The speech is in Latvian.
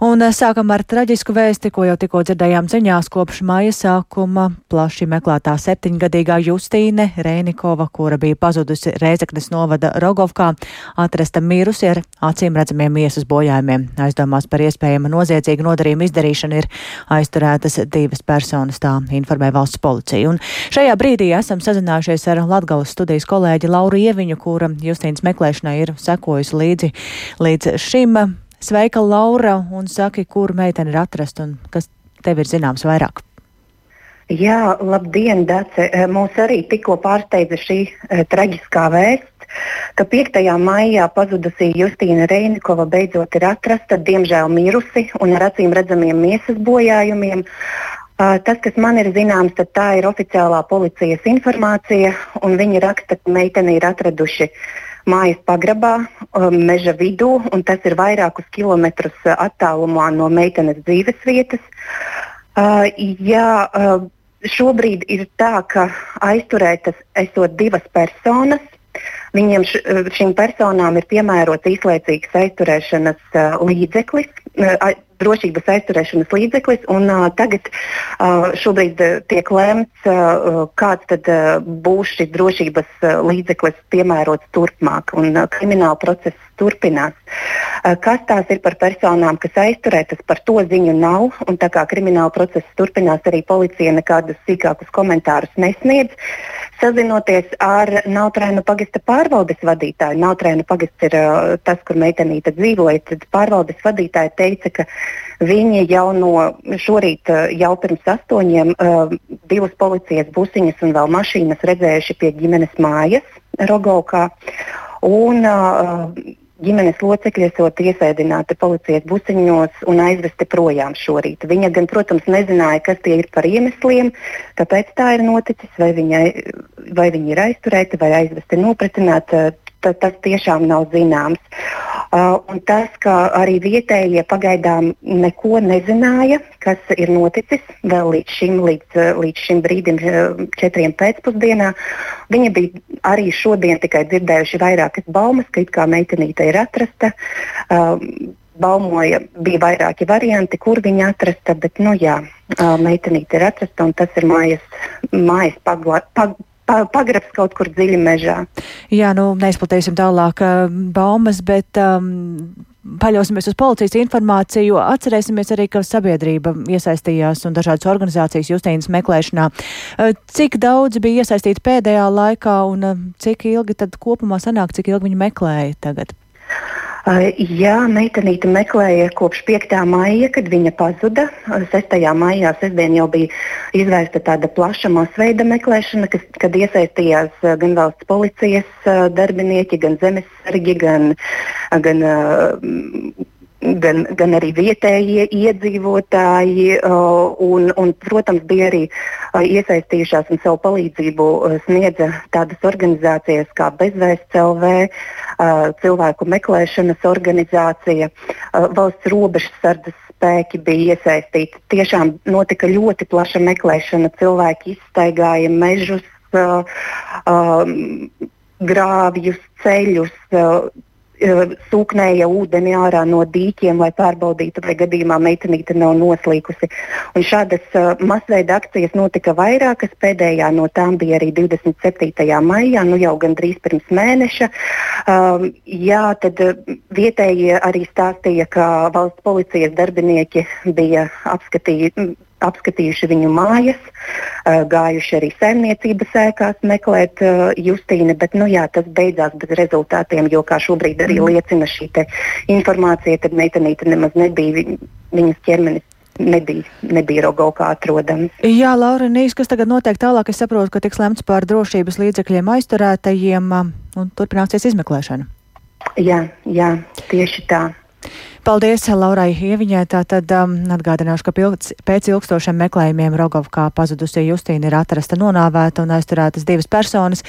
Un eh, sākam ar traģisku vēsti, ko jau tikko dzirdējām ziņās kopš māja sākuma. Plaši meklētā septiņgadīgā Justīne Rēnikova, kura bija pazudusi Rēzeknes novada Rogovkā, atrasta mirusi ar acīm redzamiem miesas bojājumiem. Aizdomās par iespējamu noziedzīgu nodarījumu izdarīšanu ir aizturētas divas personas, tā informē valsts policija. Un šajā brīdī esam sazinājušies ar Latgales studijas kolēģi Lauru Ieviņu, kura Justīnas meklēšanai ir sekojusi līdzi līdz šim. Sveika, Laura, un saki, kur meitene ir atrasta un kas tev ir zināms vairāk? Jā, labdien, Dace. Eh, mūs arī tikko pārsteidza šī e, traģiskā vēsts, ka 5. maijā pazudusī Justīna Reinikova beidzot ir atrasta, diemžēl mirusi un ar acīm redzamiem miesas bojājumiem. Uh, tas, kas man ir zināms, tā ir oficiālā policijas informācija, un viņi raksta, ka meiteni ir atraduši uh, mājas pagrabā, um, meža vidū, un tas ir vairākus kilometrus uh, attālumā no meitenes dzīves vietas. Uh, jā, uh, šobrīd ir tā, ka aizturētas esot divas personas. Viņiem š, uh, šīm personām ir piemērots īslaicīgs aizturēšanas līdzeklis, drošības aizturēšanas līdzeklis. Un, uh, tagad uh, šobrīd tiek lēmts, uh, kāds tad, uh, būs šis drošības uh, līdzeklis piemērots turpmāk. Un, uh, krimināla process turpinās. Uh, kas tās ir par personām, kas aizturētas, par to ziņu nav. Un, tā kā krimināla process turpinās, arī policija nekādus sīkākus komentārus nesniedz. Sazinoties ar Nautrēnu pagasta pārvaldes vadītāju, Nautrēnu pagasts ir uh, tas, kur meitenīte dzīvoja, tad pārvaldes vadītāja teica, ka Viņi jau no šorīt, eh, jau pirms astoņiem, uh, divas policijas busiņas un vēl mašīnas redzējuši pie ģimenes mājas Rogovkā. Un, uh, ģimenes locekļi esot iesēdināti policijas busiņos un aizvesti projām šorīt. Viņa gan, protams, nezināja, kas tie ir par iemesliem, kāpēc tā ir noticis, vai, viņa, vai viņi ir aizturēti vai aizvesti nopratināti tad tas tiešām nav zināms. Uh, tas, ka arī vietējie pagaidām neko nezināja, kas ir noticis vēl līdz šim, līdz, līdz šim brīdim, uh, četriem pēcpusdienā, viņi bija arī šodien tikai dzirdējuši vairākas baumas, ka it kā meitenīte ir atrasta. Uh, baumoja, bija vairāki varianti, kur viņa atrasta, bet, nu jā, uh, meitenīte ir atrasta un tas ir mājas, mājas pagla, pag, pagrabs kaut kur dziļi mežā. Jā, nu neizplatīsim tālāk baumas, bet um, paļausimies uz policijas informāciju. Atcerēsimies arī, ka sabiedrība iesaistījās un dažādas organizācijas Justīnas meklēšanā. Cik daudz bija iesaistīti pēdējā laikā un cik ilgi tad kopumā sanāk, cik ilgi viņi meklēja tagad? Jā, meitenīte meklēja kopš 5. maija, kad viņa pazuda. 6. maijā sestdien jau bija izvērsta tāda plaša masveida meklēšana, kas, kad iesaistījās gan valsts policijas darbinieki, gan zemesargi, gan, gan gan, gan arī vietējie iedzīvotāji, un, un, protams, bija arī iesaistījušās un savu palīdzību sniedza tādas organizācijas kā Bezvēsts LV, cilvēku meklēšanas organizācija, valsts robežsardas spēki bija iesaistīti. Tiešām notika ļoti plaša meklēšana. Cilvēki izstaigāja mežus, grāvjus, ceļus, sūknēja ūdeni ārā no dīķiem, lai pārbaudītu, vai gadījumā meitenīte nav noslīkusi. Un šādas uh, masveida akcijas notika vairākas. Pēdējā no tām bija arī 27. maijā, nu jau gandrīz pirms mēneša. Um, jā, tad vietējie arī stāstīja, ka valsts policijas darbinieki bija apskatījuši apskatījuši viņu mājas, gājuši arī saimniecības ēkās meklēt Justīnu, bet nu, jā, tas beidzās bez rezultātiem, jo kā šobrīd arī mm. liecina šī informācija, tad meitenīte nemaz nebija viņas ķermenis. Nebija, nebija Rogovkā atrodams. Jā, Laura Nīs, kas tagad notiek tālāk? Es saprotu, ka tiks lemts par drošības līdzekļiem aizturētajiem un turpināsies izmeklēšana. Jā, jā, tieši tā. Paldies Laurai Ieviņai. Tātad um, atgādināšu, ka pilts, pēc ilgstošiem meklējumiem Rogovkā pazudusī Justīna ir atrasta nonāvēta un aizturētas divas personas.